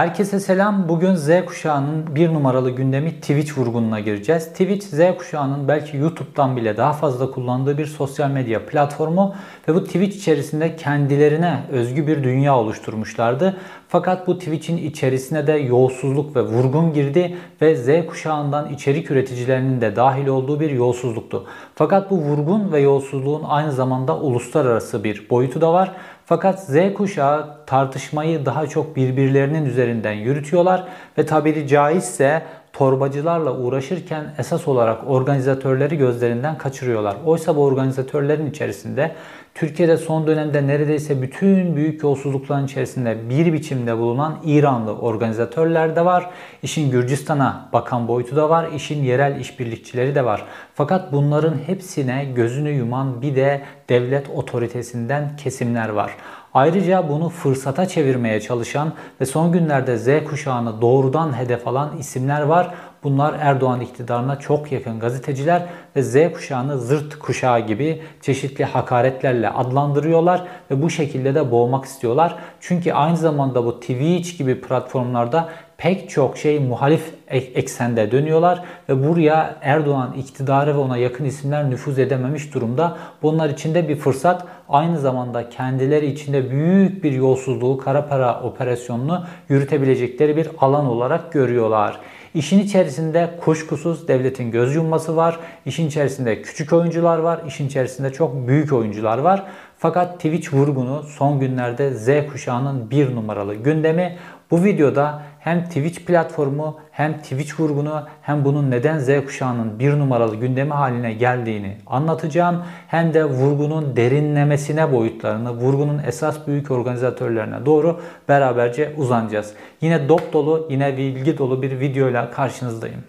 Herkese selam. Bugün Z kuşağının bir numaralı gündemi Twitch vurgununa gireceğiz. Twitch Z kuşağının belki YouTube'dan bile daha fazla kullandığı bir sosyal medya platformu ve bu Twitch içerisinde kendilerine özgü bir dünya oluşturmuşlardı. Fakat bu Twitch'in içerisine de yolsuzluk ve vurgun girdi ve Z kuşağından içerik üreticilerinin de dahil olduğu bir yolsuzluktu. Fakat bu vurgun ve yolsuzluğun aynı zamanda uluslararası bir boyutu da var. Fakat Z kuşağı tartışmayı daha çok birbirlerinin üzerinden yürütüyorlar ve tabiri caizse torbacılarla uğraşırken esas olarak organizatörleri gözlerinden kaçırıyorlar. Oysa bu organizatörlerin içerisinde Türkiye'de son dönemde neredeyse bütün büyük yolsuzlukların içerisinde bir biçimde bulunan İranlı organizatörler de var. İşin Gürcistan'a bakan boyutu da var. İşin yerel işbirlikçileri de var. Fakat bunların hepsine gözünü yuman bir de devlet otoritesinden kesimler var. Ayrıca bunu fırsata çevirmeye çalışan ve son günlerde Z kuşağını doğrudan hedef alan isimler var. Bunlar Erdoğan iktidarına çok yakın gazeteciler ve Z kuşağını zırt kuşağı gibi çeşitli hakaretlerle adlandırıyorlar ve bu şekilde de boğmak istiyorlar. Çünkü aynı zamanda bu Twitch gibi platformlarda pek çok şey muhalif eksende dönüyorlar ve buraya Erdoğan iktidarı ve ona yakın isimler nüfuz edememiş durumda. Bunlar için de bir fırsat. Aynı zamanda kendileri içinde büyük bir yolsuzluğu, kara para operasyonunu yürütebilecekleri bir alan olarak görüyorlar. İşin içerisinde kuşkusuz devletin göz yumması var. İşin içerisinde küçük oyuncular var. İşin içerisinde çok büyük oyuncular var. Fakat Twitch vurgunu son günlerde Z kuşağının bir numaralı gündemi. Bu videoda hem Twitch platformu hem Twitch vurgunu hem bunun neden Z kuşağının bir numaralı gündemi haline geldiğini anlatacağım. Hem de vurgunun derinlemesine boyutlarını, vurgunun esas büyük organizatörlerine doğru beraberce uzanacağız. Yine dop dolu, yine bilgi dolu bir videoyla karşınızdayım.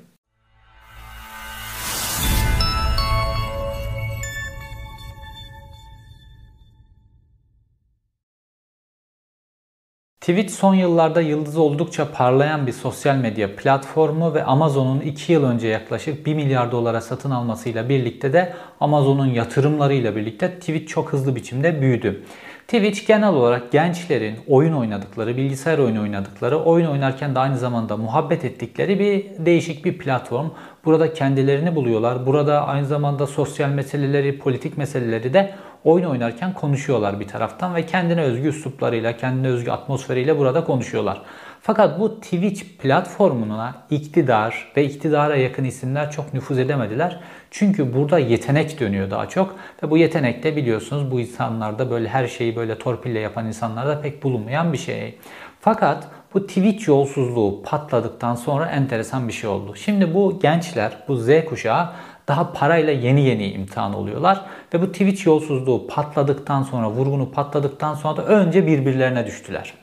Twitch son yıllarda yıldızı oldukça parlayan bir sosyal medya platformu ve Amazon'un 2 yıl önce yaklaşık 1 milyar dolara satın almasıyla birlikte de Amazon'un yatırımlarıyla birlikte Twitch çok hızlı biçimde büyüdü. Twitch genel olarak gençlerin oyun oynadıkları, bilgisayar oyunu oynadıkları, oyun oynarken de aynı zamanda muhabbet ettikleri bir değişik bir platform. Burada kendilerini buluyorlar. Burada aynı zamanda sosyal meseleleri, politik meseleleri de oyun oynarken konuşuyorlar bir taraftan ve kendine özgü üsluplarıyla, kendine özgü atmosferiyle burada konuşuyorlar. Fakat bu Twitch platformuna iktidar ve iktidara yakın isimler çok nüfuz edemediler. Çünkü burada yetenek dönüyor daha çok. Ve bu yetenek de biliyorsunuz bu insanlarda böyle her şeyi böyle torpille yapan insanlarda pek bulunmayan bir şey. Fakat bu Twitch yolsuzluğu patladıktan sonra enteresan bir şey oldu. Şimdi bu gençler, bu Z kuşağı daha parayla yeni yeni imtihan oluyorlar. Ve bu Twitch yolsuzluğu patladıktan sonra, vurgunu patladıktan sonra da önce birbirlerine düştüler.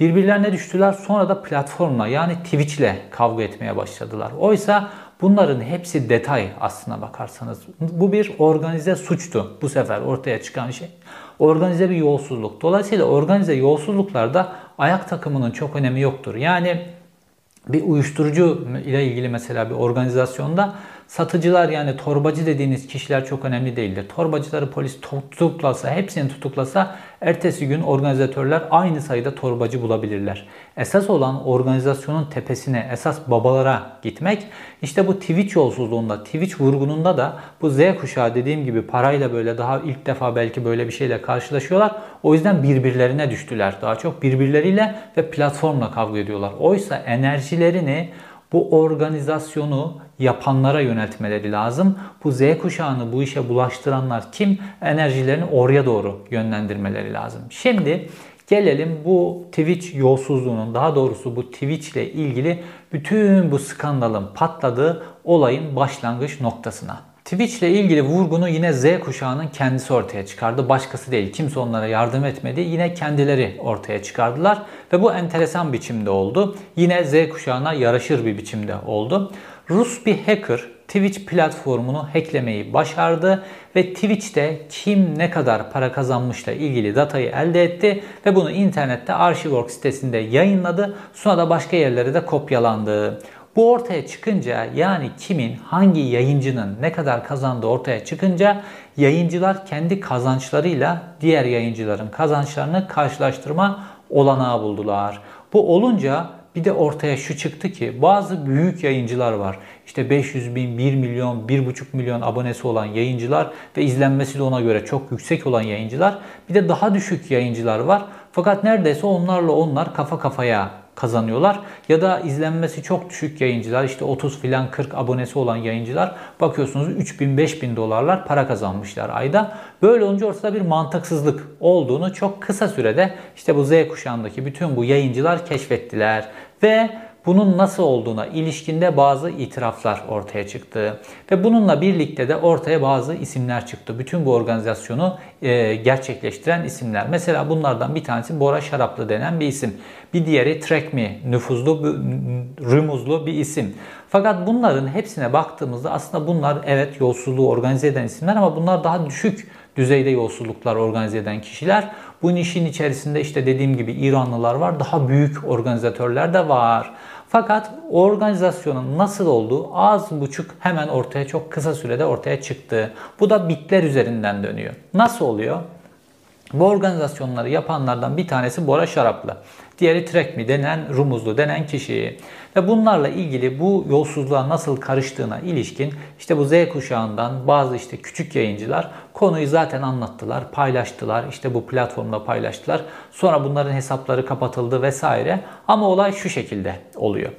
Birbirlerine düştüler sonra da platformla yani Twitch ile kavga etmeye başladılar. Oysa bunların hepsi detay aslına bakarsanız. Bu bir organize suçtu bu sefer ortaya çıkan şey. Organize bir yolsuzluk. Dolayısıyla organize yolsuzluklarda ayak takımının çok önemi yoktur. Yani bir uyuşturucu ile ilgili mesela bir organizasyonda Satıcılar yani torbacı dediğiniz kişiler çok önemli değildir. Torbacıları polis tutuklasa, hepsini tutuklasa ertesi gün organizatörler aynı sayıda torbacı bulabilirler. Esas olan organizasyonun tepesine, esas babalara gitmek. İşte bu Twitch yolsuzluğunda, Twitch vurgununda da bu Z kuşağı dediğim gibi parayla böyle daha ilk defa belki böyle bir şeyle karşılaşıyorlar. O yüzden birbirlerine düştüler. Daha çok birbirleriyle ve platformla kavga ediyorlar. Oysa enerjilerini bu organizasyonu yapanlara yöneltmeleri lazım. Bu Z kuşağını bu işe bulaştıranlar kim? Enerjilerini oraya doğru yönlendirmeleri lazım. Şimdi gelelim bu Twitch yolsuzluğunun daha doğrusu bu Twitch ile ilgili bütün bu skandalın patladığı olayın başlangıç noktasına. Twitch ile ilgili vurgunu yine Z kuşağının kendisi ortaya çıkardı. Başkası değil. Kimse onlara yardım etmedi. Yine kendileri ortaya çıkardılar. Ve bu enteresan biçimde oldu. Yine Z kuşağına yaraşır bir biçimde oldu. Rus bir hacker Twitch platformunu hacklemeyi başardı ve Twitch'te kim ne kadar para kazanmışla ilgili datayı elde etti ve bunu internette Archive.org sitesinde yayınladı. Sonra da başka yerlere de kopyalandı. Bu ortaya çıkınca yani kimin hangi yayıncının ne kadar kazandığı ortaya çıkınca yayıncılar kendi kazançlarıyla diğer yayıncıların kazançlarını karşılaştırma olanağı buldular. Bu olunca bir de ortaya şu çıktı ki bazı büyük yayıncılar var. İşte 500 bin, 1 milyon, 1,5 milyon abonesi olan yayıncılar ve izlenmesi de ona göre çok yüksek olan yayıncılar. Bir de daha düşük yayıncılar var. Fakat neredeyse onlarla onlar kafa kafaya kazanıyorlar. Ya da izlenmesi çok düşük yayıncılar işte 30 filan 40 abonesi olan yayıncılar bakıyorsunuz 3000 5000 dolarlar para kazanmışlar ayda. Böyle olunca ortada bir mantıksızlık olduğunu çok kısa sürede işte bu Z kuşağındaki bütün bu yayıncılar keşfettiler ve bunun nasıl olduğuna ilişkinde bazı itiraflar ortaya çıktı. Ve bununla birlikte de ortaya bazı isimler çıktı. Bütün bu organizasyonu e, gerçekleştiren isimler. Mesela bunlardan bir tanesi Bora Şaraplı denen bir isim. Bir diğeri Trekmi nüfuzlu, rümuzlu bir isim. Fakat bunların hepsine baktığımızda aslında bunlar evet yolsuzluğu organize eden isimler ama bunlar daha düşük düzeyde yolsuzluklar organize eden kişiler. Bu işin içerisinde işte dediğim gibi İranlılar var, daha büyük organizatörler de var. Fakat organizasyonun nasıl olduğu az buçuk hemen ortaya çok kısa sürede ortaya çıktı. Bu da bitler üzerinden dönüyor. Nasıl oluyor? Bu organizasyonları yapanlardan bir tanesi Bora Şaraplı. Diğeri Trekmi denen Rumuzlu denen kişi. Ve bunlarla ilgili bu yolsuzluğa nasıl karıştığına ilişkin işte bu Z kuşağından bazı işte küçük yayıncılar konuyu zaten anlattılar, paylaştılar. İşte bu platformda paylaştılar. Sonra bunların hesapları kapatıldı vesaire. Ama olay şu şekilde oluyor.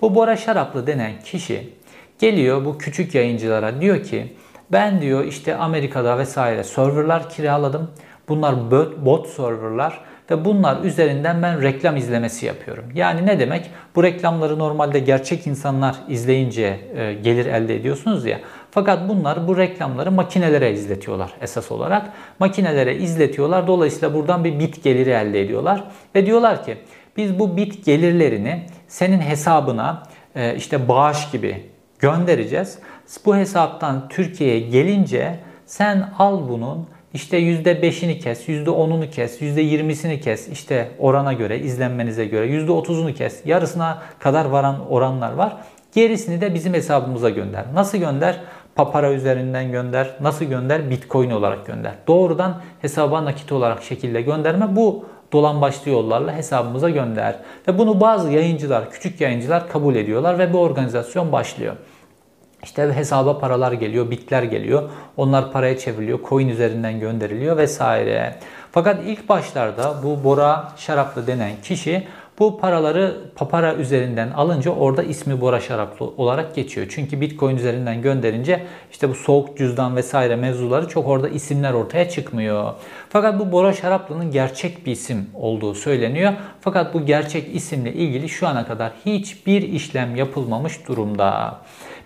Bu Bora Şaraplı denen kişi geliyor bu küçük yayıncılara diyor ki ben diyor işte Amerika'da vesaire serverlar kiraladım. Bunlar bot serverlar ve bunlar üzerinden ben reklam izlemesi yapıyorum. Yani ne demek? Bu reklamları normalde gerçek insanlar izleyince e, gelir elde ediyorsunuz ya. Fakat bunlar bu reklamları makinelere izletiyorlar esas olarak. Makinelere izletiyorlar. Dolayısıyla buradan bir bit geliri elde ediyorlar. Ve diyorlar ki biz bu bit gelirlerini senin hesabına e, işte bağış gibi göndereceğiz. Bu hesaptan Türkiye'ye gelince sen al bunun işte %5'ini kes, %10'unu kes, %20'sini kes. İşte orana göre, izlenmenize göre %30'unu kes. Yarısına kadar varan oranlar var. Gerisini de bizim hesabımıza gönder. Nasıl gönder? Papara üzerinden gönder. Nasıl gönder? Bitcoin olarak gönder. Doğrudan hesaba nakit olarak şekilde gönderme. Bu dolan başlı yollarla hesabımıza gönder. Ve bunu bazı yayıncılar, küçük yayıncılar kabul ediyorlar ve bu organizasyon başlıyor. İşte hesaba paralar geliyor, bitler geliyor. Onlar paraya çevriliyor, coin üzerinden gönderiliyor vesaire. Fakat ilk başlarda bu Bora Şaraplı denen kişi bu paraları papara üzerinden alınca orada ismi Bora Şaraplı olarak geçiyor. Çünkü Bitcoin üzerinden gönderince işte bu soğuk cüzdan vesaire mevzuları çok orada isimler ortaya çıkmıyor. Fakat bu Bora Şaraplı'nın gerçek bir isim olduğu söyleniyor. Fakat bu gerçek isimle ilgili şu ana kadar hiçbir işlem yapılmamış durumda.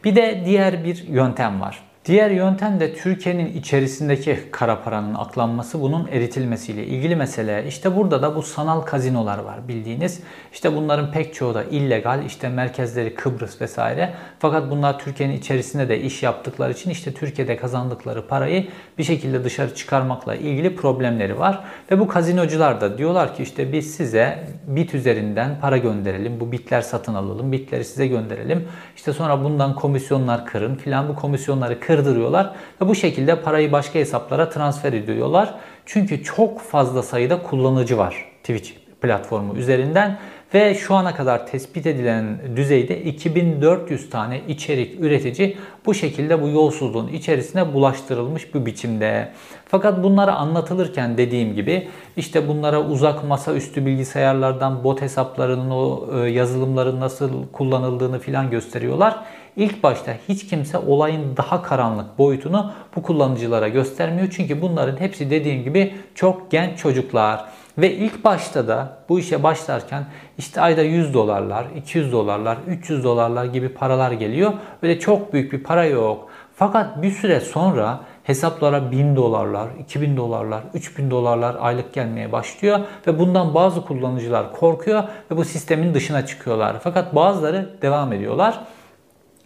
Bir de diğer bir yöntem var. Diğer yöntem de Türkiye'nin içerisindeki kara paranın aklanması, bunun eritilmesiyle ilgili mesele. İşte burada da bu sanal kazinolar var bildiğiniz. İşte bunların pek çoğu da illegal. İşte merkezleri Kıbrıs vesaire. Fakat bunlar Türkiye'nin içerisinde de iş yaptıkları için işte Türkiye'de kazandıkları parayı bir şekilde dışarı çıkarmakla ilgili problemleri var. Ve bu kazinocular da diyorlar ki işte biz size bit üzerinden para gönderelim. Bu bitler satın alalım. Bitleri size gönderelim. İşte sonra bundan komisyonlar kırın filan bu komisyonları kır kırdırıyorlar ve bu şekilde parayı başka hesaplara transfer ediyorlar. Çünkü çok fazla sayıda kullanıcı var Twitch platformu üzerinden ve şu ana kadar tespit edilen düzeyde 2400 tane içerik üretici bu şekilde bu yolsuzluğun içerisine bulaştırılmış bir biçimde. Fakat bunları anlatılırken dediğim gibi işte bunlara uzak masa üstü bilgisayarlardan bot hesaplarının o e, yazılımların nasıl kullanıldığını filan gösteriyorlar. İlk başta hiç kimse olayın daha karanlık boyutunu bu kullanıcılara göstermiyor. Çünkü bunların hepsi dediğim gibi çok genç çocuklar. Ve ilk başta da bu işe başlarken işte ayda 100 dolarlar, 200 dolarlar, 300 dolarlar gibi paralar geliyor. Öyle çok büyük bir para yok. Fakat bir süre sonra hesaplara 1000 dolarlar, 2000 dolarlar, 3000 dolarlar aylık gelmeye başlıyor ve bundan bazı kullanıcılar korkuyor ve bu sistemin dışına çıkıyorlar. Fakat bazıları devam ediyorlar.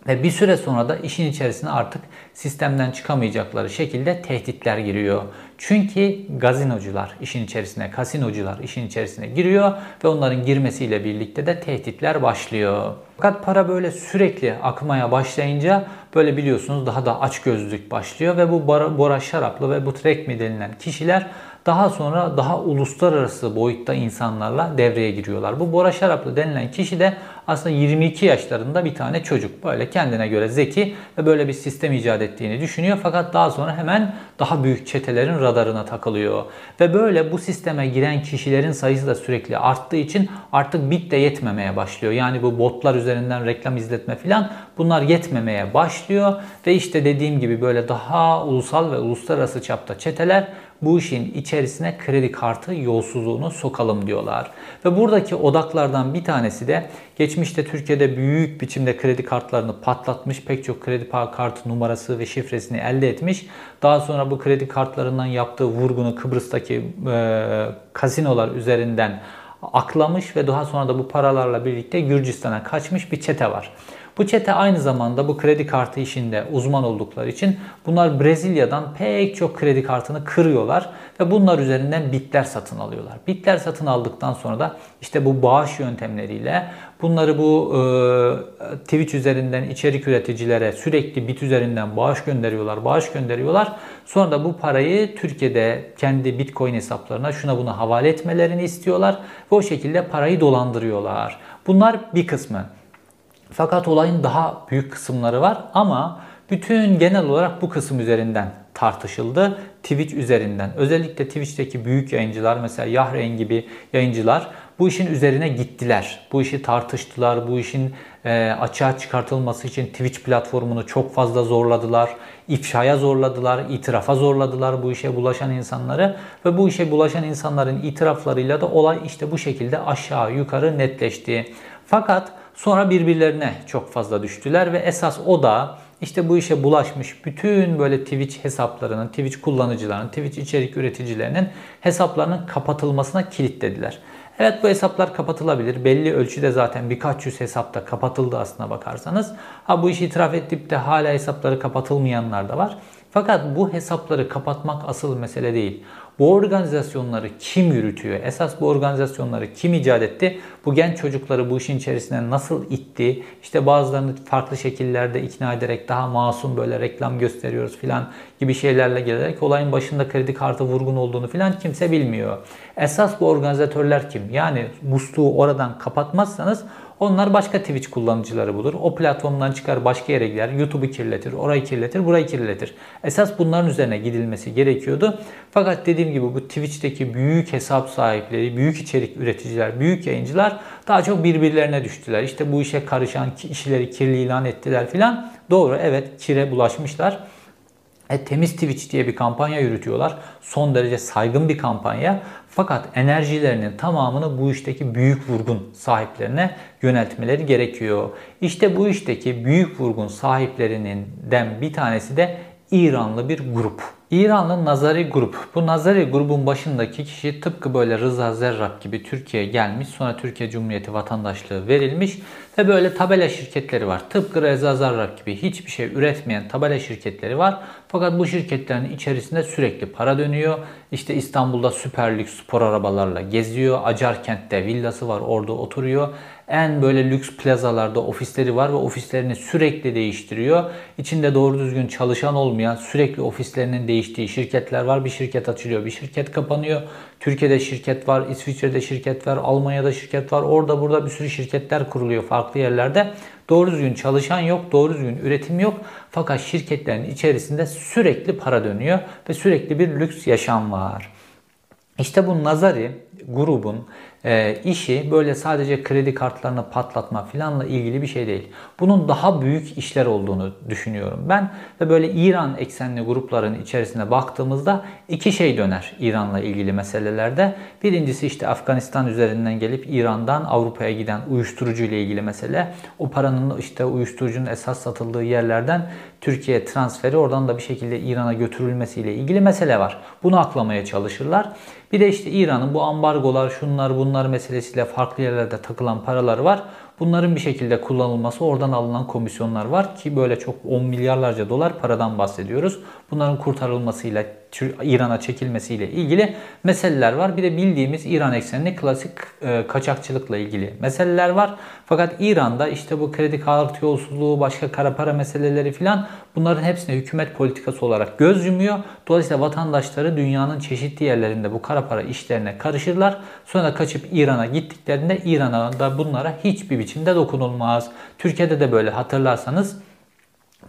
Ve bir süre sonra da işin içerisine artık sistemden çıkamayacakları şekilde tehditler giriyor. Çünkü gazinocular işin içerisine, kasinocular işin içerisine giriyor ve onların girmesiyle birlikte de tehditler başlıyor. Fakat para böyle sürekli akmaya başlayınca böyle biliyorsunuz daha da aç gözlük başlıyor ve bu Bora Şaraplı ve bu Trekmi denilen kişiler Daha sonra daha uluslararası boyutta insanlarla devreye giriyorlar. Bu Bora Şaraplı denilen kişi de aslında 22 yaşlarında bir tane çocuk. Böyle kendine göre zeki ve böyle bir sistem icat ettiğini düşünüyor. Fakat daha sonra hemen daha büyük çetelerin radarına takılıyor. Ve böyle bu sisteme giren kişilerin sayısı da sürekli arttığı için artık bit de yetmemeye başlıyor. Yani bu botlar üzerinden reklam izletme filan bunlar yetmemeye başlıyor. Ve işte dediğim gibi böyle daha ulusal ve uluslararası çapta çeteler bu işin içerisine kredi kartı yolsuzluğunu sokalım diyorlar. Ve buradaki odaklardan bir tanesi de geçmişte Türkiye'de büyük biçimde kredi kartlarını patlatmış, pek çok kredi kartı numarası ve şifresini elde etmiş. Daha sonra bu kredi kartlarından yaptığı vurgunu Kıbrıs'taki e, kasinolar üzerinden aklamış ve daha sonra da bu paralarla birlikte Gürcistan'a kaçmış bir çete var. Bu çete aynı zamanda bu kredi kartı işinde uzman oldukları için bunlar Brezilya'dan pek çok kredi kartını kırıyorlar ve bunlar üzerinden bitler satın alıyorlar. Bitler satın aldıktan sonra da işte bu bağış yöntemleriyle bunları bu e, Twitch üzerinden içerik üreticilere sürekli bit üzerinden bağış gönderiyorlar, bağış gönderiyorlar. Sonra da bu parayı Türkiye'de kendi Bitcoin hesaplarına şuna buna havale etmelerini istiyorlar ve o şekilde parayı dolandırıyorlar. Bunlar bir kısmı. Fakat olayın daha büyük kısımları var ama bütün genel olarak bu kısım üzerinden tartışıldı. Twitch üzerinden. Özellikle Twitch'teki büyük yayıncılar mesela Yahren gibi yayıncılar bu işin üzerine gittiler. Bu işi tartıştılar. Bu işin e, açığa çıkartılması için Twitch platformunu çok fazla zorladılar. İfşaya zorladılar, itirafa zorladılar bu işe bulaşan insanları ve bu işe bulaşan insanların itiraflarıyla da olay işte bu şekilde aşağı yukarı netleşti. Fakat Sonra birbirlerine çok fazla düştüler ve esas o da işte bu işe bulaşmış bütün böyle Twitch hesaplarının, Twitch kullanıcılarının, Twitch içerik üreticilerinin hesaplarının kapatılmasına kilitlediler. Evet bu hesaplar kapatılabilir. Belli ölçüde zaten birkaç yüz hesapta kapatıldı aslına bakarsanız. Ha bu işi itiraf edip de hala hesapları kapatılmayanlar da var. Fakat bu hesapları kapatmak asıl mesele değil. Bu organizasyonları kim yürütüyor? Esas bu organizasyonları kim icat etti? Bu genç çocukları bu işin içerisine nasıl itti? İşte bazılarını farklı şekillerde ikna ederek daha masum böyle reklam gösteriyoruz filan gibi şeylerle gelerek olayın başında kredi kartı vurgun olduğunu filan kimse bilmiyor. Esas bu organizatörler kim? Yani musluğu oradan kapatmazsanız onlar başka Twitch kullanıcıları bulur. O platformdan çıkar başka yere gider. YouTube'u kirletir, orayı kirletir, burayı kirletir. Esas bunların üzerine gidilmesi gerekiyordu. Fakat dediğim gibi bu Twitch'teki büyük hesap sahipleri, büyük içerik üreticiler, büyük yayıncılar daha çok birbirlerine düştüler. İşte bu işe karışan kişileri kirli ilan ettiler filan. Doğru evet kire bulaşmışlar. E, temiz Twitch diye bir kampanya yürütüyorlar. Son derece saygın bir kampanya. Fakat enerjilerinin tamamını bu işteki büyük vurgun sahiplerine yöneltmeleri gerekiyor. İşte bu işteki büyük vurgun sahiplerinden bir tanesi de İranlı bir grup. İranlı Nazari Grup. Bu Nazari grubun başındaki kişi tıpkı böyle Rıza Zerrak gibi Türkiye'ye gelmiş. Sonra Türkiye Cumhuriyeti vatandaşlığı verilmiş. Ve böyle tabela şirketleri var. Tıpkı Rıza Zerrak gibi hiçbir şey üretmeyen tabela şirketleri var. Fakat bu şirketlerin içerisinde sürekli para dönüyor. İşte İstanbul'da süper lüks spor arabalarla geziyor. Acarkent'te villası var orada oturuyor en böyle lüks plazalarda ofisleri var ve ofislerini sürekli değiştiriyor. İçinde doğru düzgün çalışan olmayan, sürekli ofislerinin değiştiği şirketler var. Bir şirket açılıyor, bir şirket kapanıyor. Türkiye'de şirket var, İsviçre'de şirket var, Almanya'da şirket var. Orada burada bir sürü şirketler kuruluyor farklı yerlerde. Doğru düzgün çalışan yok, doğru düzgün üretim yok. Fakat şirketlerin içerisinde sürekli para dönüyor ve sürekli bir lüks yaşam var. İşte bu Nazari grubun e, işi böyle sadece kredi kartlarını patlatma filanla ilgili bir şey değil. Bunun daha büyük işler olduğunu düşünüyorum ben ve böyle İran eksenli grupların içerisine baktığımızda iki şey döner İran'la ilgili meselelerde. Birincisi işte Afganistan üzerinden gelip İran'dan Avrupa'ya giden uyuşturucu ile ilgili mesele. O paranın işte uyuşturucunun esas satıldığı yerlerden Türkiye transferi oradan da bir şekilde İran'a götürülmesiyle ilgili mesele var. Bunu aklamaya çalışırlar. Bir de işte İran'ın bu ambargolar, şunlar bunlar meselesiyle farklı yerlerde takılan paralar var. Bunların bir şekilde kullanılması, oradan alınan komisyonlar var ki böyle çok 10 milyarlarca dolar paradan bahsediyoruz. Bunların kurtarılmasıyla İran'a çekilmesiyle ilgili meseleler var. Bir de bildiğimiz İran eksenli klasik e, kaçakçılıkla ilgili meseleler var. Fakat İran'da işte bu kredi kartı yolsuzluğu, başka kara para meseleleri filan bunların hepsine hükümet politikası olarak göz yumuyor. Dolayısıyla vatandaşları dünyanın çeşitli yerlerinde bu kara para işlerine karışırlar. Sonra kaçıp İran'a gittiklerinde İran'a da bunlara hiçbir biçimde dokunulmaz. Türkiye'de de böyle hatırlarsanız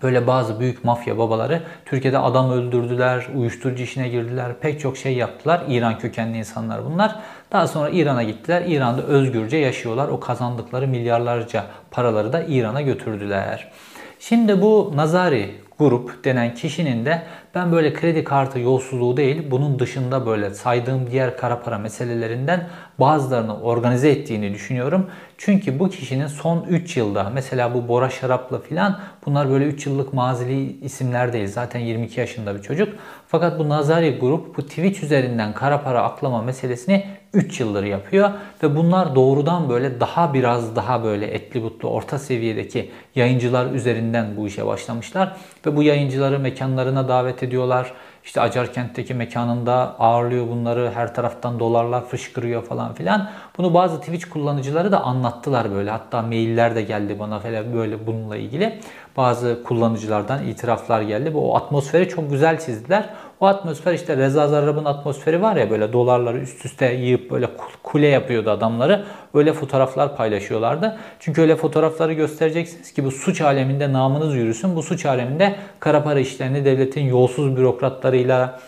Böyle bazı büyük mafya babaları Türkiye'de adam öldürdüler, uyuşturucu işine girdiler, pek çok şey yaptılar. İran kökenli insanlar bunlar. Daha sonra İran'a gittiler. İran'da özgürce yaşıyorlar. O kazandıkları milyarlarca paraları da İran'a götürdüler. Şimdi bu Nazari grup denen kişinin de ben böyle kredi kartı yolsuzluğu değil bunun dışında böyle saydığım diğer kara para meselelerinden bazılarını organize ettiğini düşünüyorum. Çünkü bu kişinin son 3 yılda mesela bu Bora Şarap'la filan bunlar böyle 3 yıllık mazili isimler değil. Zaten 22 yaşında bir çocuk. Fakat bu Nazari grup bu Twitch üzerinden kara para aklama meselesini 3 yıldır yapıyor ve bunlar doğrudan böyle daha biraz daha böyle etli butlu orta seviyedeki yayıncılar üzerinden bu işe başlamışlar ve bu yayıncıları mekanlarına davet ediyorlar. İşte Acarkent'teki mekanında ağırlıyor bunları. Her taraftan dolarlar fışkırıyor falan filan. Bunu bazı Twitch kullanıcıları da anlattılar böyle. Hatta mailler de geldi bana falan böyle bununla ilgili. Bazı kullanıcılardan itiraflar geldi. Bu o atmosferi çok güzel çizdiler. O atmosfer işte Reza Zarrab'ın atmosferi var ya böyle dolarları üst üste yığıp böyle kule yapıyordu adamları. Öyle fotoğraflar paylaşıyorlardı. Çünkü öyle fotoğrafları göstereceksiniz ki bu suç aleminde namınız yürüsün. Bu suç aleminde kara para işlerini devletin yolsuz bürokratlarıyla,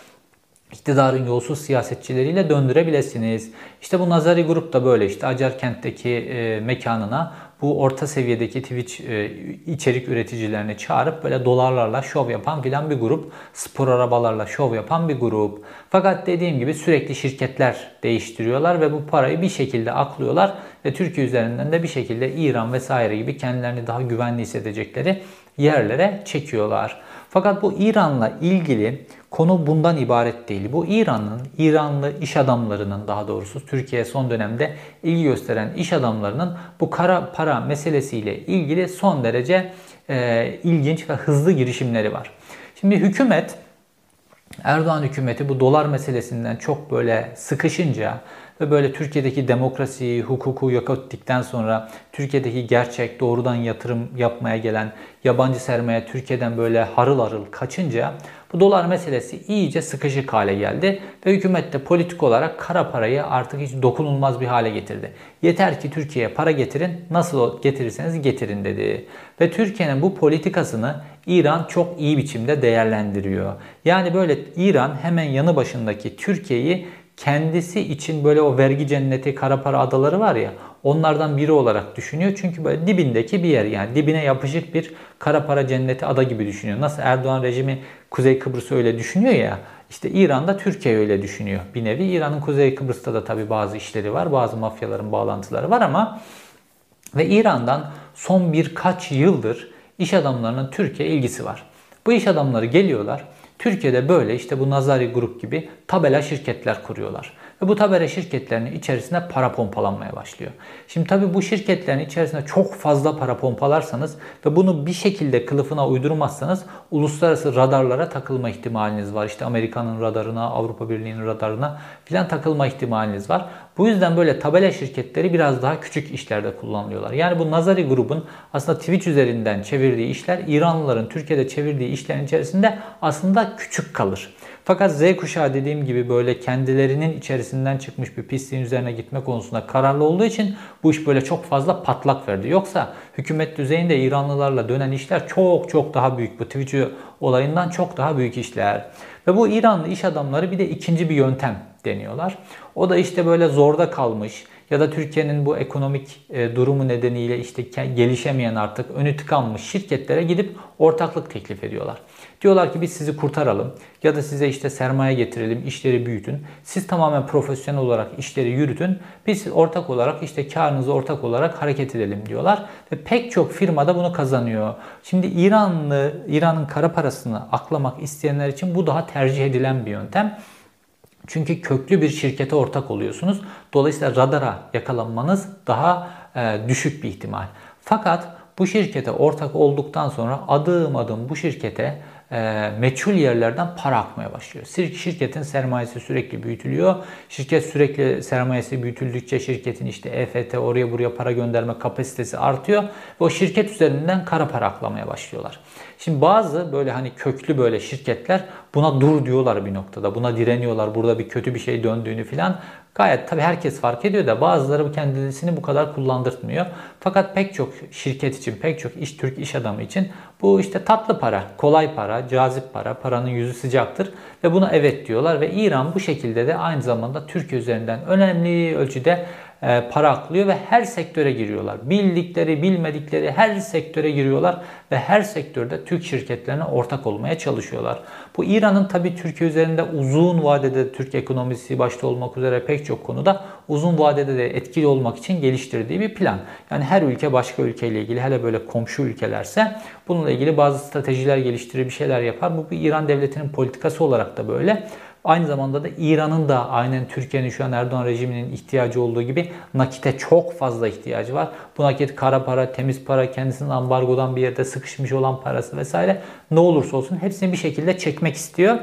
iktidarın yolsuz siyasetçileriyle döndürebilirsiniz. İşte bu Nazari grup da böyle işte Acarkent'teki e, mekanına bu orta seviyedeki Twitch e, içerik üreticilerini çağırıp böyle dolarlarla şov yapan filan bir grup. Spor arabalarla şov yapan bir grup. Fakat dediğim gibi sürekli şirketler değiştiriyorlar ve bu parayı bir şekilde aklıyorlar ve Türkiye üzerinden de bir şekilde İran vesaire gibi kendilerini daha güvenli hissedecekleri yerlere çekiyorlar. Fakat bu İran'la ilgili konu bundan ibaret değil. Bu İran'ın, İranlı iş adamlarının daha doğrusu Türkiye'ye son dönemde ilgi gösteren iş adamlarının bu kara para meselesiyle ilgili son derece e, ilginç ve hızlı girişimleri var. Şimdi hükümet Erdoğan hükümeti bu dolar meselesinden çok böyle sıkışınca ve böyle Türkiye'deki demokrasiyi, hukuku yok ettikten sonra Türkiye'deki gerçek doğrudan yatırım yapmaya gelen yabancı sermaye Türkiye'den böyle harıl harıl kaçınca bu dolar meselesi iyice sıkışık hale geldi ve hükümet de politik olarak kara parayı artık hiç dokunulmaz bir hale getirdi. Yeter ki Türkiye'ye para getirin, nasıl getirirseniz getirin dedi. Ve Türkiye'nin bu politikasını İran çok iyi biçimde değerlendiriyor. Yani böyle İran hemen yanı başındaki Türkiye'yi kendisi için böyle o vergi cenneti kara para adaları var ya onlardan biri olarak düşünüyor. Çünkü böyle dibindeki bir yer yani dibine yapışık bir kara para cenneti ada gibi düşünüyor. Nasıl Erdoğan rejimi Kuzey Kıbrıs'ı öyle düşünüyor ya işte İran'da Türkiye öyle düşünüyor. Bir nevi İran'ın Kuzey Kıbrıs'ta da tabii bazı işleri var. Bazı mafyaların bağlantıları var ama ve İran'dan son birkaç yıldır iş adamlarının Türkiye ilgisi var. Bu iş adamları geliyorlar Türkiye'de böyle işte bu Nazari Grup gibi tabela şirketler kuruyorlar. Ve bu tabela şirketlerinin içerisine para pompalanmaya başlıyor. Şimdi tabii bu şirketlerin içerisine çok fazla para pompalarsanız ve bunu bir şekilde kılıfına uydurmazsanız uluslararası radarlara takılma ihtimaliniz var. İşte Amerika'nın radarına, Avrupa Birliği'nin radarına filan takılma ihtimaliniz var. Bu yüzden böyle tabela şirketleri biraz daha küçük işlerde kullanılıyorlar. Yani bu Nazari grubun aslında Twitch üzerinden çevirdiği işler İranlıların Türkiye'de çevirdiği işlerin içerisinde aslında küçük kalır. Fakat Z kuşağı dediğim gibi böyle kendilerinin içerisinden çıkmış bir pisliğin üzerine gitme konusunda kararlı olduğu için bu iş böyle çok fazla patlak verdi. Yoksa hükümet düzeyinde İranlılarla dönen işler çok çok daha büyük. Bu Twitch olayından çok daha büyük işler. Ve bu İranlı iş adamları bir de ikinci bir yöntem deniyorlar. O da işte böyle zorda kalmış ya da Türkiye'nin bu ekonomik e, durumu nedeniyle işte gelişemeyen artık önü tıkanmış şirketlere gidip ortaklık teklif ediyorlar. Diyorlar ki biz sizi kurtaralım ya da size işte sermaye getirelim, işleri büyütün. Siz tamamen profesyonel olarak işleri yürütün. Biz ortak olarak işte karınızı ortak olarak hareket edelim diyorlar. Ve pek çok firma da bunu kazanıyor. Şimdi İranlı, İran'ın kara parasını aklamak isteyenler için bu daha tercih edilen bir yöntem. Çünkü köklü bir şirkete ortak oluyorsunuz. Dolayısıyla radara yakalanmanız daha e, düşük bir ihtimal. Fakat bu şirkete ortak olduktan sonra adım adım bu şirkete e, meçhul yerlerden para akmaya başlıyor. Şirketin sermayesi sürekli büyütülüyor. Şirket sürekli sermayesi büyütüldükçe şirketin işte EFT oraya buraya para gönderme kapasitesi artıyor. Ve o şirket üzerinden kara para aklamaya başlıyorlar. Şimdi bazı böyle hani köklü böyle şirketler buna dur diyorlar bir noktada. Buna direniyorlar. Burada bir kötü bir şey döndüğünü filan. Gayet tabi herkes fark ediyor da bazıları kendisini bu kadar kullandırtmıyor. Fakat pek çok şirket için, pek çok iş Türk iş adamı için bu işte tatlı para, kolay para, cazip para, paranın yüzü sıcaktır ve buna evet diyorlar ve İran bu şekilde de aynı zamanda Türkiye üzerinden önemli ölçüde para aklıyor ve her sektöre giriyorlar. Bildikleri, bilmedikleri her sektöre giriyorlar ve her sektörde Türk şirketlerine ortak olmaya çalışıyorlar. Bu İran'ın tabi Türkiye üzerinde uzun vadede Türk ekonomisi başta olmak üzere pek çok konuda uzun vadede de etkili olmak için geliştirdiği bir plan. Yani her ülke başka ülkeyle ilgili hele böyle komşu ülkelerse bununla ilgili bazı stratejiler geliştirir bir şeyler yapar. Bu bir İran devletinin politikası olarak da böyle. Aynı zamanda da İran'ın da aynen Türkiye'nin şu an Erdoğan rejiminin ihtiyacı olduğu gibi nakite çok fazla ihtiyacı var. Bu nakit kara para, temiz para, kendisinin ambargodan bir yerde sıkışmış olan parası vesaire ne olursa olsun hepsini bir şekilde çekmek istiyor.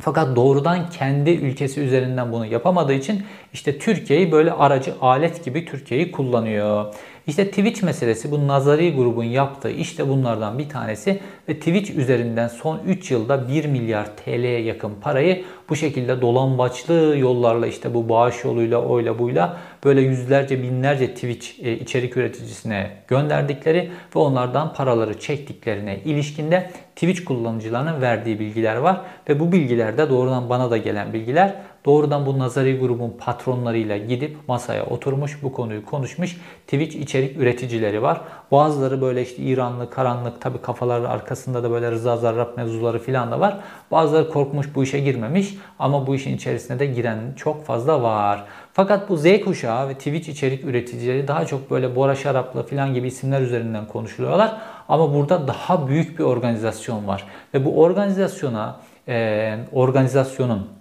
Fakat doğrudan kendi ülkesi üzerinden bunu yapamadığı için işte Türkiye'yi böyle aracı alet gibi Türkiye'yi kullanıyor. İşte Twitch meselesi bu nazari grubun yaptığı işte bunlardan bir tanesi. Ve Twitch üzerinden son 3 yılda 1 milyar TL'ye yakın parayı bu şekilde dolambaçlı yollarla işte bu bağış yoluyla oyla buyla böyle yüzlerce binlerce Twitch e, içerik üreticisine gönderdikleri ve onlardan paraları çektiklerine ilişkinde Twitch kullanıcılarının verdiği bilgiler var. Ve bu bilgilerde doğrudan bana da gelen bilgiler doğrudan bu nazari grubun patronlarıyla gidip masaya oturmuş bu konuyu konuşmuş Twitch içerik üreticileri var. Bazıları böyle işte İranlı, karanlık tabi kafaları arkasında da böyle Rıza Zarrab mevzuları filan da var. Bazıları korkmuş bu işe girmemiş ama bu işin içerisine de giren çok fazla var. Fakat bu Z kuşağı ve Twitch içerik üreticileri daha çok böyle Bora Şaraplı filan gibi isimler üzerinden konuşuluyorlar. Ama burada daha büyük bir organizasyon var. Ve bu organizasyona, e, organizasyonun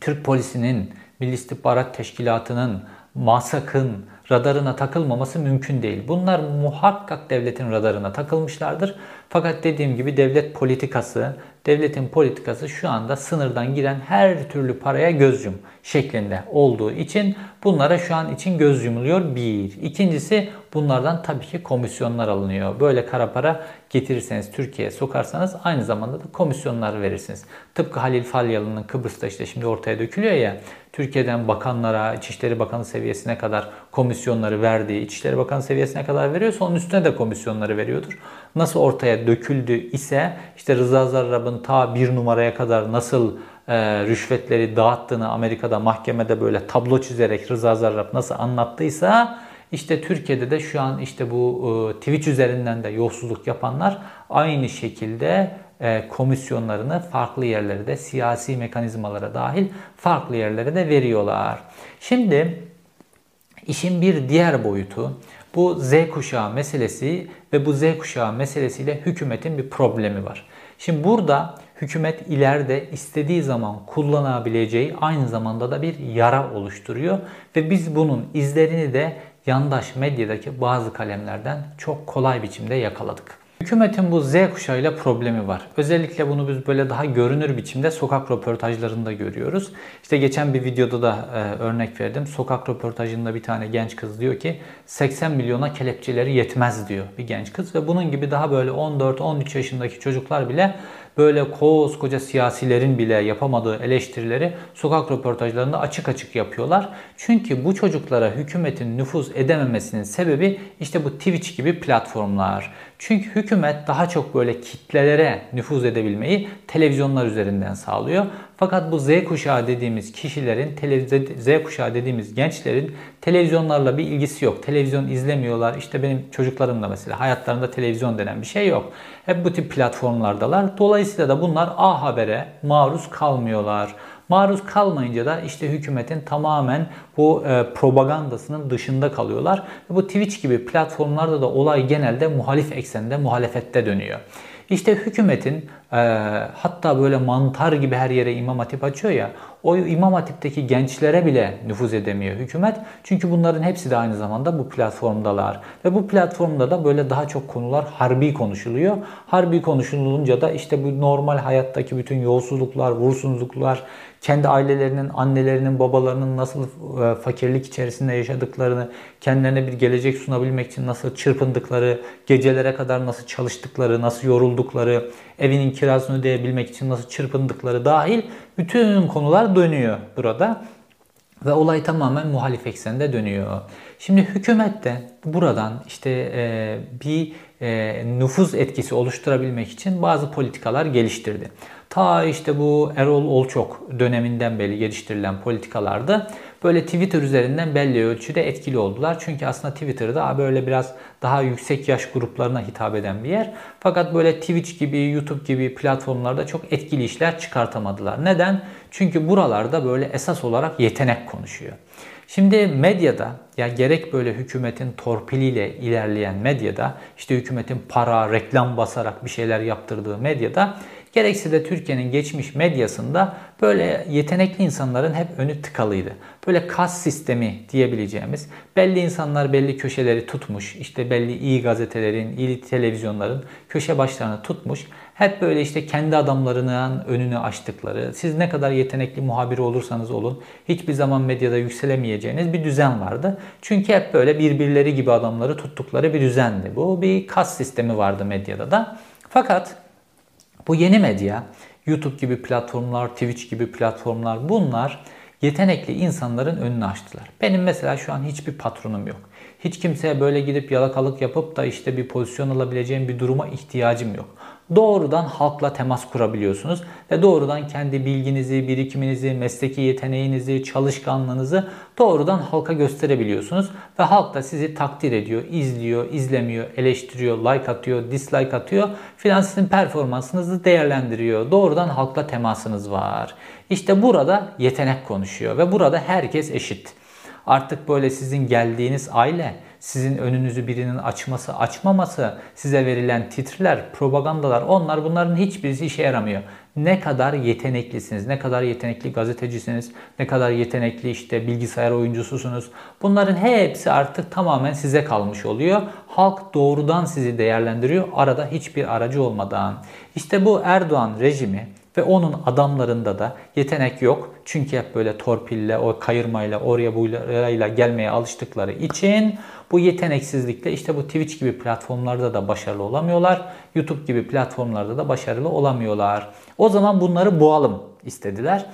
Türk polisinin, Milli İstihbarat Teşkilatı'nın, MASAK'ın radarına takılmaması mümkün değil. Bunlar muhakkak devletin radarına takılmışlardır. Fakat dediğim gibi devlet politikası, devletin politikası şu anda sınırdan giren her türlü paraya göz yum şeklinde olduğu için bunlara şu an için göz yumuluyor bir. İkincisi bunlardan tabii ki komisyonlar alınıyor. Böyle kara para getirirseniz Türkiye'ye sokarsanız aynı zamanda da komisyonlar verirsiniz. Tıpkı Halil Falyalı'nın Kıbrıs'ta işte şimdi ortaya dökülüyor ya Türkiye'den bakanlara, İçişleri Bakanı seviyesine kadar komisyonları verdiği, İçişleri Bakanı seviyesine kadar veriyorsa onun üstüne de komisyonları veriyordur. Nasıl ortaya döküldü ise işte Rıza Zarrab'ın ta bir numaraya kadar nasıl e, rüşvetleri dağıttığını Amerika'da mahkemede böyle tablo çizerek Rıza Zarrab nasıl anlattıysa işte Türkiye'de de şu an işte bu e, Twitch üzerinden de yolsuzluk yapanlar aynı şekilde e, komisyonlarını farklı yerlere de siyasi mekanizmalara dahil farklı yerlere de veriyorlar. Şimdi işin bir diğer boyutu bu Z kuşağı meselesi ve bu Z kuşağı meselesiyle hükümetin bir problemi var. Şimdi burada hükümet ileride istediği zaman kullanabileceği aynı zamanda da bir yara oluşturuyor ve biz bunun izlerini de yandaş medyadaki bazı kalemlerden çok kolay biçimde yakaladık. Hükümetin bu Z kuşağıyla problemi var. Özellikle bunu biz böyle daha görünür biçimde sokak röportajlarında görüyoruz. İşte geçen bir videoda da e, örnek verdim. Sokak röportajında bir tane genç kız diyor ki 80 milyona kelepçeleri yetmez diyor bir genç kız. Ve bunun gibi daha böyle 14-13 yaşındaki çocuklar bile böyle koskoca siyasilerin bile yapamadığı eleştirileri sokak röportajlarında açık açık yapıyorlar. Çünkü bu çocuklara hükümetin nüfuz edememesinin sebebi işte bu Twitch gibi platformlar. Çünkü hükümet daha çok böyle kitlelere nüfuz edebilmeyi televizyonlar üzerinden sağlıyor. Fakat bu Z kuşağı dediğimiz kişilerin, Z kuşağı dediğimiz gençlerin televizyonlarla bir ilgisi yok. Televizyon izlemiyorlar. İşte benim çocuklarım da mesela hayatlarında televizyon denen bir şey yok. Hep bu tip platformlardalar. Dolayısıyla da bunlar A Haber'e maruz kalmıyorlar. Maruz kalmayınca da işte hükümetin tamamen bu e, propagandasının dışında kalıyorlar. Bu Twitch gibi platformlarda da olay genelde muhalif eksende, muhalefette dönüyor. İşte hükümetin e, hatta böyle mantar gibi her yere imam hatip açıyor ya o imam hatipteki gençlere bile nüfuz edemiyor hükümet. Çünkü bunların hepsi de aynı zamanda bu platformdalar. Ve bu platformda da böyle daha çok konular harbi konuşuluyor. Harbi konuşulunca da işte bu normal hayattaki bütün yolsuzluklar, vursuzluklar, kendi ailelerinin, annelerinin, babalarının nasıl e, fakirlik içerisinde yaşadıklarını, kendilerine bir gelecek sunabilmek için nasıl çırpındıkları, gecelere kadar nasıl çalıştıkları, nasıl yoruldukları, evinin kirasını ödeyebilmek için nasıl çırpındıkları dahil bütün konular dönüyor burada. Ve olay tamamen muhalif eksende dönüyor. Şimdi hükümet de buradan işte e, bir e, nüfuz etkisi oluşturabilmek için bazı politikalar geliştirdi. Ta işte bu Erol Olçok döneminden beri geliştirilen politikalarda böyle Twitter üzerinden belli ölçüde etkili oldular. Çünkü aslında Twitter'da böyle biraz daha yüksek yaş gruplarına hitap eden bir yer. Fakat böyle Twitch gibi, YouTube gibi platformlarda çok etkili işler çıkartamadılar. Neden? Çünkü buralarda böyle esas olarak yetenek konuşuyor. Şimdi medyada ya gerek böyle hükümetin torpiliyle ilerleyen medyada işte hükümetin para, reklam basarak bir şeyler yaptırdığı medyada gerekse de Türkiye'nin geçmiş medyasında böyle yetenekli insanların hep önü tıkalıydı. Böyle kas sistemi diyebileceğimiz belli insanlar belli köşeleri tutmuş. işte belli iyi gazetelerin, iyi televizyonların köşe başlarını tutmuş. Hep böyle işte kendi adamlarının önünü açtıkları, siz ne kadar yetenekli muhabiri olursanız olun hiçbir zaman medyada yükselemeyeceğiniz bir düzen vardı. Çünkü hep böyle birbirleri gibi adamları tuttukları bir düzendi. Bu bir kas sistemi vardı medyada da. Fakat bu yeni medya, YouTube gibi platformlar, Twitch gibi platformlar bunlar yetenekli insanların önünü açtılar. Benim mesela şu an hiçbir patronum yok. Hiç kimseye böyle gidip yalakalık yapıp da işte bir pozisyon alabileceğim bir duruma ihtiyacım yok doğrudan halkla temas kurabiliyorsunuz ve doğrudan kendi bilginizi, birikiminizi, mesleki yeteneğinizi, çalışkanlığınızı doğrudan halka gösterebiliyorsunuz ve halk da sizi takdir ediyor, izliyor, izlemiyor, eleştiriyor, like atıyor, dislike atıyor filan sizin performansınızı değerlendiriyor. Doğrudan halkla temasınız var. İşte burada yetenek konuşuyor ve burada herkes eşit. Artık böyle sizin geldiğiniz aile sizin önünüzü birinin açması, açmaması, size verilen titrler, propagandalar onlar bunların hiçbirisi işe yaramıyor. Ne kadar yeteneklisiniz, ne kadar yetenekli gazetecisiniz, ne kadar yetenekli işte bilgisayar oyuncususunuz. Bunların hepsi artık tamamen size kalmış oluyor. Halk doğrudan sizi değerlendiriyor arada hiçbir aracı olmadan. İşte bu Erdoğan rejimi ve onun adamlarında da yetenek yok. Çünkü hep böyle torpille, o kayırmayla, oraya buraya gelmeye alıştıkları için bu yeteneksizlikle işte bu Twitch gibi platformlarda da başarılı olamıyorlar. YouTube gibi platformlarda da başarılı olamıyorlar. O zaman bunları boğalım istediler.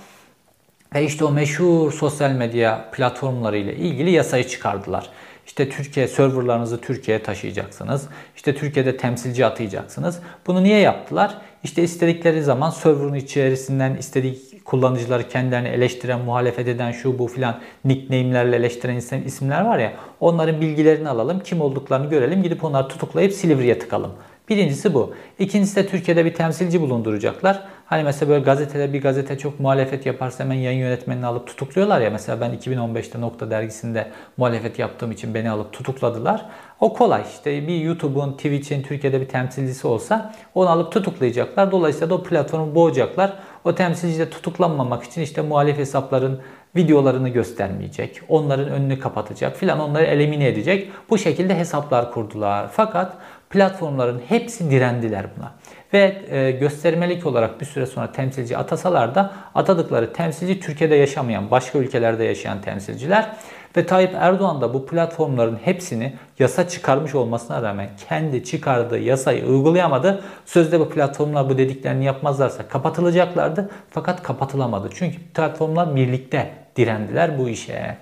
Ve işte o meşhur sosyal medya platformları ile ilgili yasayı çıkardılar. İşte Türkiye serverlarınızı Türkiye'ye taşıyacaksınız. İşte Türkiye'de temsilci atayacaksınız. Bunu niye yaptılar? İşte istedikleri zaman server'ın içerisinden istedik kullanıcıları kendilerini eleştiren, muhalefet eden şu bu filan nickname'lerle eleştiren isimler var ya onların bilgilerini alalım, kim olduklarını görelim, gidip onları tutuklayıp Silivri'ye tıkalım. Birincisi bu. İkincisi de Türkiye'de bir temsilci bulunduracaklar. Hani mesela böyle gazetede bir gazete çok muhalefet yaparsa hemen yayın yönetmenini alıp tutukluyorlar ya. Mesela ben 2015'te Nokta dergisinde muhalefet yaptığım için beni alıp tutukladılar. O kolay işte bir YouTube'un, Twitch'in Türkiye'de bir temsilcisi olsa onu alıp tutuklayacaklar. Dolayısıyla da o platformu boğacaklar. O temsilci de tutuklanmamak için işte muhalif hesapların videolarını göstermeyecek. Onların önünü kapatacak filan onları elimine edecek. Bu şekilde hesaplar kurdular. Fakat platformların hepsi direndiler buna. Ve e, göstermelik olarak bir süre sonra temsilci atasalar da atadıkları temsilci Türkiye'de yaşamayan, başka ülkelerde yaşayan temsilciler. Ve Tayyip Erdoğan da bu platformların hepsini yasa çıkarmış olmasına rağmen kendi çıkardığı yasayı uygulayamadı. Sözde bu platformlar bu dediklerini yapmazlarsa kapatılacaklardı. Fakat kapatılamadı. Çünkü platformlar birlikte direndiler bu işe.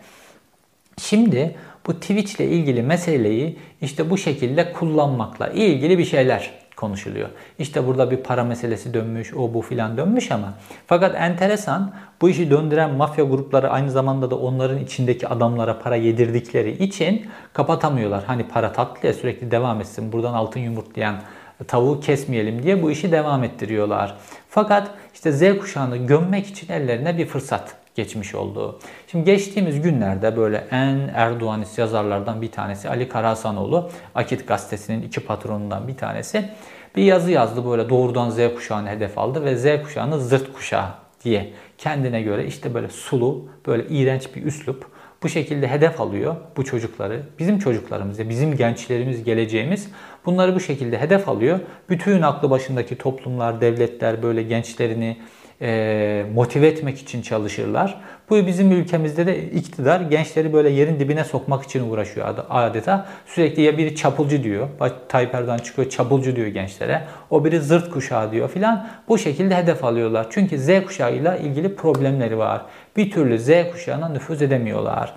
Şimdi bu Twitch ile ilgili meseleyi işte bu şekilde kullanmakla ilgili bir şeyler konuşuluyor. İşte burada bir para meselesi dönmüş, o bu filan dönmüş ama fakat enteresan bu işi döndüren mafya grupları aynı zamanda da onların içindeki adamlara para yedirdikleri için kapatamıyorlar. Hani para tatlı ya sürekli devam etsin. Buradan altın yumurtlayan tavuğu kesmeyelim diye bu işi devam ettiriyorlar. Fakat işte Z kuşağını gömmek için ellerine bir fırsat geçmiş oldu. Şimdi geçtiğimiz günlerde böyle en Erdoğanist yazarlardan bir tanesi Ali Karahasanoğlu, Akit gazetesinin iki patronundan bir tanesi bir yazı yazdı böyle doğrudan Z kuşağını hedef aldı ve Z kuşağını zırt kuşağı diye kendine göre işte böyle sulu, böyle iğrenç bir üslup bu şekilde hedef alıyor bu çocukları. Bizim çocuklarımız, bizim gençlerimiz, geleceğimiz bunları bu şekilde hedef alıyor. Bütün aklı başındaki toplumlar, devletler böyle gençlerini e, motive etmek için çalışırlar. Bu bizim ülkemizde de iktidar gençleri böyle yerin dibine sokmak için uğraşıyor adeta. Sürekli ya biri çapulcu diyor. Tayyip Erdoğan çıkıyor çapulcu diyor gençlere. O biri zırt kuşağı diyor filan. Bu şekilde hedef alıyorlar. Çünkü Z kuşağıyla ilgili problemleri var. Bir türlü Z kuşağına nüfuz edemiyorlar.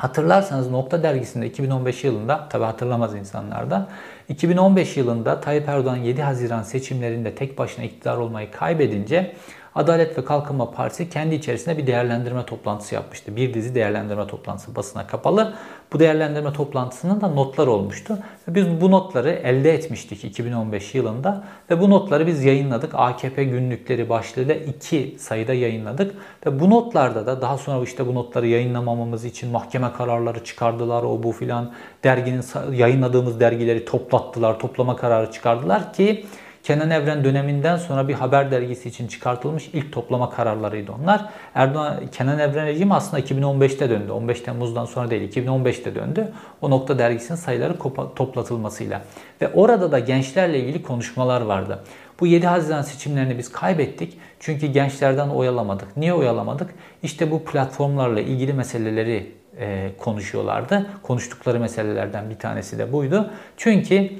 Hatırlarsanız Nokta dergisinde 2015 yılında, tabi hatırlamaz insanlar da, 2015 yılında Tayyip Erdoğan 7 Haziran seçimlerinde tek başına iktidar olmayı kaybedince Adalet ve Kalkınma Partisi kendi içerisinde bir değerlendirme toplantısı yapmıştı. Bir dizi değerlendirme toplantısı basına kapalı. Bu değerlendirme toplantısının da notlar olmuştu. Biz bu notları elde etmiştik 2015 yılında ve bu notları biz yayınladık. AKP günlükleri başlığıyla iki sayıda yayınladık. Ve bu notlarda da daha sonra işte bu notları yayınlamamamız için mahkeme kararları çıkardılar o bu filan. Derginin yayınladığımız dergileri toplattılar, toplama kararı çıkardılar ki Kenan Evren döneminden sonra bir haber dergisi için çıkartılmış ilk toplama kararlarıydı onlar. Erdoğan Kenan Evren rejimi aslında 2015'te döndü. 15 Temmuz'dan sonra değil 2015'te döndü. O nokta dergisinin sayıları toplatılmasıyla. Ve orada da gençlerle ilgili konuşmalar vardı. Bu 7 Haziran seçimlerini biz kaybettik. Çünkü gençlerden oyalamadık. Niye oyalamadık? İşte bu platformlarla ilgili meseleleri e, konuşuyorlardı. Konuştukları meselelerden bir tanesi de buydu. Çünkü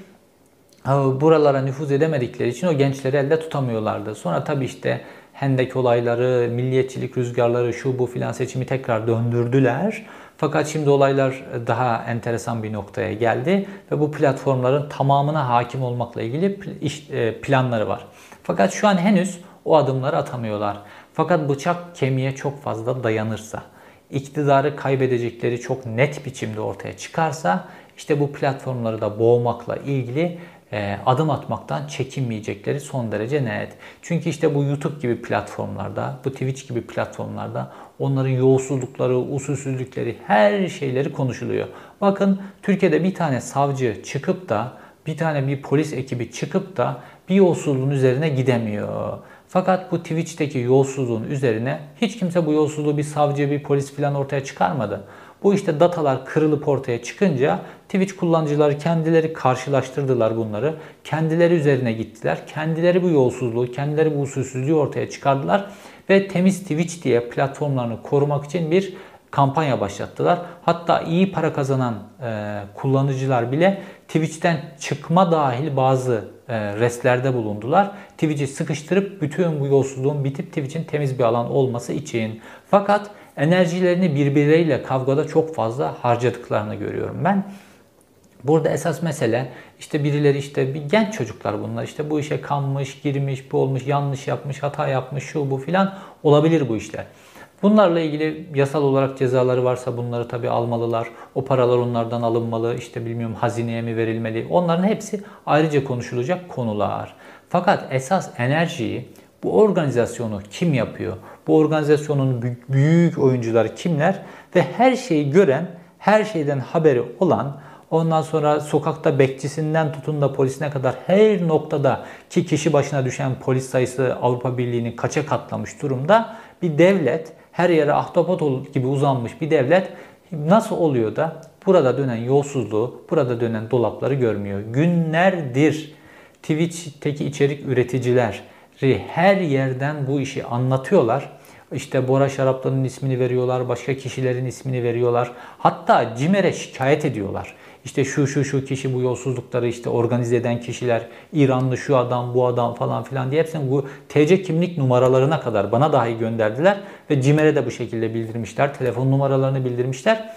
buralara nüfuz edemedikleri için o gençleri elde tutamıyorlardı. Sonra tabii işte Hendek olayları, milliyetçilik rüzgarları, şu bu filan seçimi tekrar döndürdüler. Fakat şimdi olaylar daha enteresan bir noktaya geldi ve bu platformların tamamına hakim olmakla ilgili e, planları var. Fakat şu an henüz o adımları atamıyorlar. Fakat bıçak kemiğe çok fazla dayanırsa, iktidarı kaybedecekleri çok net biçimde ortaya çıkarsa işte bu platformları da boğmakla ilgili adım atmaktan çekinmeyecekleri son derece net. Çünkü işte bu YouTube gibi platformlarda, bu Twitch gibi platformlarda onların yolsuzlukları, usulsüzlükleri, her şeyleri konuşuluyor. Bakın Türkiye'de bir tane savcı çıkıp da bir tane bir polis ekibi çıkıp da bir yolsuzluğun üzerine gidemiyor. Fakat bu Twitch'teki yolsuzluğun üzerine hiç kimse bu yolsuzluğu bir savcı, bir polis falan ortaya çıkarmadı. Bu işte datalar kırılıp ortaya çıkınca Twitch kullanıcıları kendileri karşılaştırdılar bunları. Kendileri üzerine gittiler. Kendileri bu yolsuzluğu, kendileri bu usulsüzlüğü ortaya çıkardılar. Ve temiz Twitch diye platformlarını korumak için bir kampanya başlattılar. Hatta iyi para kazanan e, kullanıcılar bile Twitch'ten çıkma dahil bazı e, restlerde bulundular. Twitch'i sıkıştırıp bütün bu yolsuzluğun bitip Twitch'in temiz bir alan olması için. Fakat enerjilerini birbirleriyle kavgada çok fazla harcadıklarını görüyorum ben. Burada esas mesele işte birileri işte bir genç çocuklar bunlar işte bu işe kanmış, girmiş, bu olmuş, yanlış yapmış, hata yapmış, şu bu filan olabilir bu işler. Bunlarla ilgili yasal olarak cezaları varsa bunları tabi almalılar. O paralar onlardan alınmalı. işte bilmiyorum hazineye mi verilmeli. Onların hepsi ayrıca konuşulacak konular. Fakat esas enerjiyi bu organizasyonu kim yapıyor? Bu organizasyonun büyük oyuncular kimler? Ve her şeyi gören, her şeyden haberi olan, ondan sonra sokakta bekçisinden tutun da polisine kadar her noktada ki kişi başına düşen polis sayısı Avrupa Birliği'nin kaça katlamış durumda bir devlet, her yere ahtapot gibi uzanmış bir devlet nasıl oluyor da burada dönen yolsuzluğu, burada dönen dolapları görmüyor? Günlerdir Twitch'teki içerik üreticiler, her yerden bu işi anlatıyorlar. İşte Bora şaraplarının ismini veriyorlar, başka kişilerin ismini veriyorlar. Hatta CİMER'e şikayet ediyorlar. İşte şu şu şu kişi bu yolsuzlukları işte organize eden kişiler, İranlı şu adam, bu adam falan filan diye hepsini bu TC kimlik numaralarına kadar bana dahi gönderdiler ve CİMER'e de bu şekilde bildirmişler. Telefon numaralarını bildirmişler.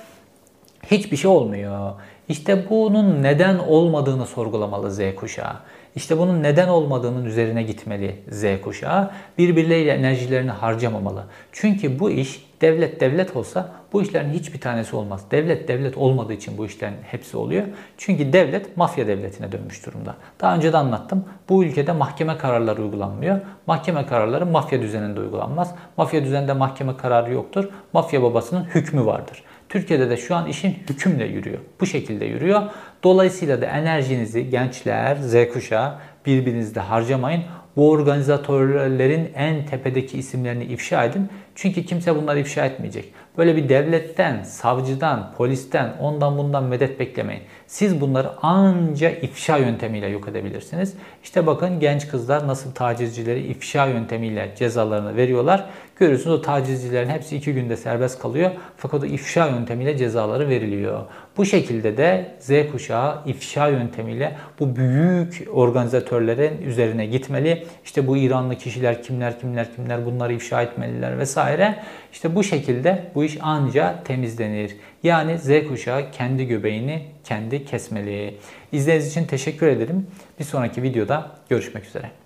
Hiçbir şey olmuyor. İşte bunun neden olmadığını sorgulamalı Z kuşağı. İşte bunun neden olmadığının üzerine gitmeli Z kuşağı. Birbirleriyle enerjilerini harcamamalı. Çünkü bu iş devlet devlet olsa bu işlerin hiçbir tanesi olmaz. Devlet devlet olmadığı için bu işlerin hepsi oluyor. Çünkü devlet mafya devletine dönmüş durumda. Daha önce de anlattım. Bu ülkede mahkeme kararları uygulanmıyor. Mahkeme kararları mafya düzeninde uygulanmaz. Mafya düzeninde mahkeme kararı yoktur. Mafya babasının hükmü vardır. Türkiye'de de şu an işin hükümle yürüyor. Bu şekilde yürüyor. Dolayısıyla da enerjinizi gençler, Z kuşağı birbirinizde harcamayın. Bu organizatörlerin en tepedeki isimlerini ifşa edin. Çünkü kimse bunları ifşa etmeyecek. Böyle bir devletten, savcıdan, polisten, ondan bundan medet beklemeyin. Siz bunları anca ifşa yöntemiyle yok edebilirsiniz. İşte bakın genç kızlar nasıl tacizcileri ifşa yöntemiyle cezalarını veriyorlar. Görüyorsunuz o tacizcilerin hepsi iki günde serbest kalıyor. Fakat o ifşa yöntemiyle cezaları veriliyor. Bu şekilde de Z kuşağı ifşa yöntemiyle bu büyük organizatörlerin üzerine gitmeli. İşte bu İranlı kişiler kimler kimler kimler bunları ifşa etmeliler vesaire. İşte bu şekilde bu iş anca temizlenir. Yani Z kuşağı kendi göbeğini kendi kesmeli. İzlediğiniz için teşekkür ederim. Bir sonraki videoda görüşmek üzere.